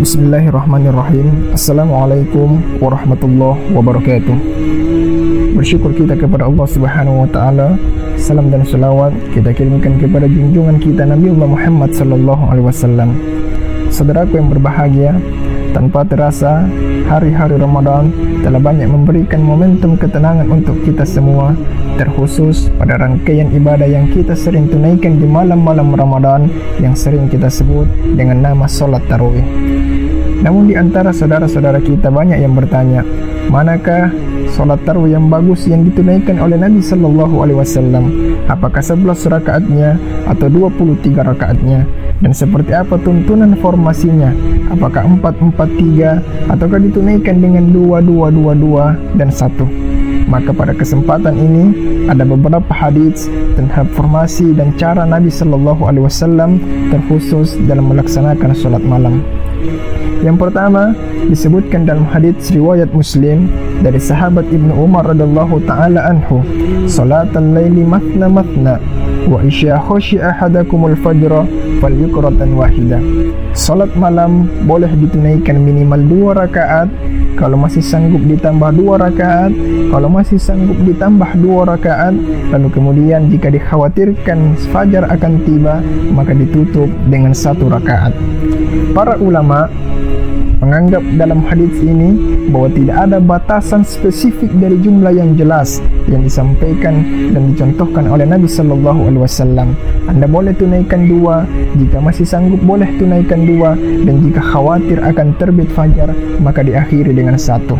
Bismillahirrahmanirrahim. Assalamualaikum warahmatullahi wabarakatuh. Bersyukur kita kepada Allah subhanahu wa ta'ala. Salam dan salawat kita kirimkan kepada junjungan kita Nabi Muhammad sallallahu alaihi wasallam. Saudaraku yang berbahagia Tanpa terasa hari-hari Ramadan telah banyak memberikan momentum ketenangan untuk kita semua Terkhusus pada rangkaian ibadah yang kita sering tunaikan di malam-malam Ramadan Yang sering kita sebut dengan nama solat tarawih namun di antara saudara-saudara kita banyak yang bertanya, manakah solat tarawih yang bagus yang ditunaikan oleh Nabi sallallahu alaihi wasallam? Apakah 11 rakaatnya atau 23 rakaatnya? Dan seperti apa tuntunan formasinya? Apakah 443 ataukah ditunaikan dengan 2222 dan 1? Maka pada kesempatan ini ada beberapa hadis tentang formasi dan cara Nabi sallallahu alaihi wasallam terkhusus dalam melaksanakan solat malam. Yang pertama disebutkan dalam hadis riwayat Muslim dari sahabat Ibnu Umar radhiyallahu taala anhu, "Salatul laili matna matna wa isya khashi ahadakumul fajra falyukratan wahida." Salat malam boleh ditunaikan minimal dua rakaat kalau masih sanggup ditambah dua rakaat kalau masih sanggup ditambah dua rakaat lalu kemudian jika dikhawatirkan fajar akan tiba maka ditutup dengan satu rakaat para ulama menganggap dalam hadis ini bahwa tidak ada batasan spesifik dari jumlah yang jelas yang disampaikan dan dicontohkan oleh Nabi sallallahu alaihi wasallam. Anda boleh tunaikan dua, jika masih sanggup boleh tunaikan dua dan jika khawatir akan terbit fajar maka diakhiri dengan satu.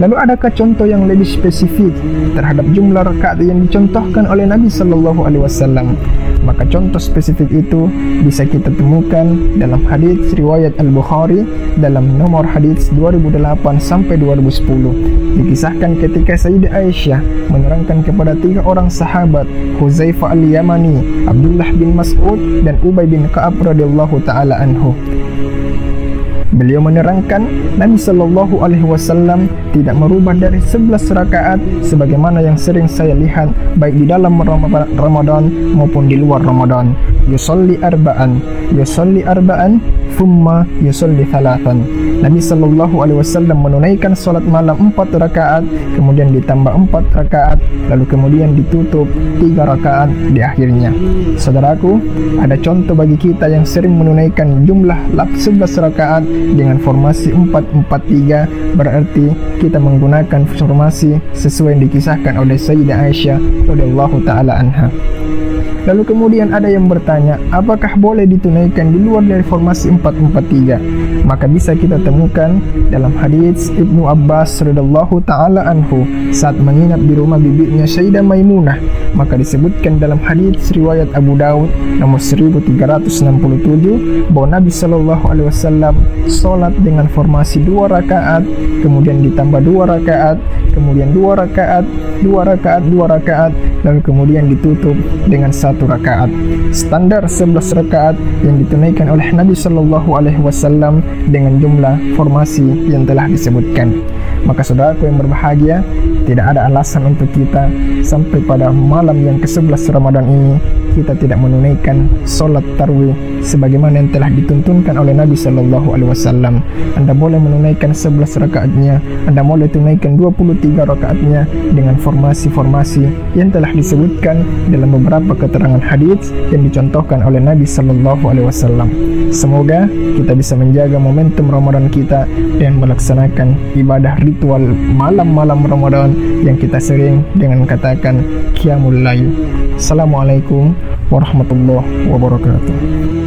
Lalu adakah contoh yang lebih spesifik terhadap jumlah rakaat yang dicontohkan oleh Nabi sallallahu alaihi wasallam? Maka contoh spesifik itu bisa kita temukan dalam hadis riwayat Al-Bukhari dalam nomor hadis 2008 sampai 2010. Dikisahkan ketika Sayyidah Aisyah menerangkan kepada tiga orang sahabat Huzaifah Al-Yamani, Abdullah bin Mas'ud dan Ubay bin Ka'ab radhiyallahu taala anhu. Beliau menerangkan Nabi sallallahu alaihi wasallam tidak merubah dari 11 rakaat sebagaimana yang sering saya lihat baik di dalam Ramadan maupun di luar Ramadan. Yusalli arba'an, yusalli arba'an, thumma yusalli thalathan. Nabi sallallahu alaihi wasallam menunaikan salat malam 4 rakaat, kemudian ditambah 4 rakaat, lalu kemudian ditutup 3 rakaat di akhirnya. Saudaraku, ada contoh bagi kita yang sering menunaikan jumlah 11 rakaat dengan formasi 443 berarti kita menggunakan formasi sesuai yang dikisahkan oleh Sayyidah Aisyah radhiyallahu taala anha. Lalu kemudian ada yang bertanya, apakah boleh ditunaikan di luar dari formasi 443? Maka bisa kita temukan dalam hadis Ibnu Abbas radhiyallahu taala anhu saat menginap di rumah bibinya Sayyidah Maimunah, maka disebutkan dalam hadis riwayat Abu Daud nomor 1367 bahwa Nabi sallallahu alaihi wasallam salat dengan formasi dua rakaat, kemudian ditambah dua rakaat, kemudian dua rakaat, dua rakaat, dua rakaat, lalu kemudian ditutup dengan satu rakaat. Standar 11 rakaat yang ditunaikan oleh Nabi sallallahu alaihi wasallam dengan jumlah formasi yang telah disebutkan. Maka saudaraku yang berbahagia, tidak ada alasan untuk kita sampai pada malam yang ke-11 Ramadan ini kita tidak menunaikan solat tarwih sebagaimana yang telah dituntunkan oleh Nabi sallallahu alaihi wasallam. Anda boleh menunaikan 11 rakaatnya, Anda boleh tunaikan 23 rakaatnya dengan formasi-formasi yang telah disebutkan dalam beberapa keterangan hadis yang dicontohkan oleh Nabi sallallahu alaihi wasallam. Semoga kita bisa menjaga momentum Ramadan kita dan melaksanakan ibadah ritual malam-malam Ramadan yang kita sering dengan katakan qiyamul lail. Assalamualaikum warahmatullahi wabarakatuh.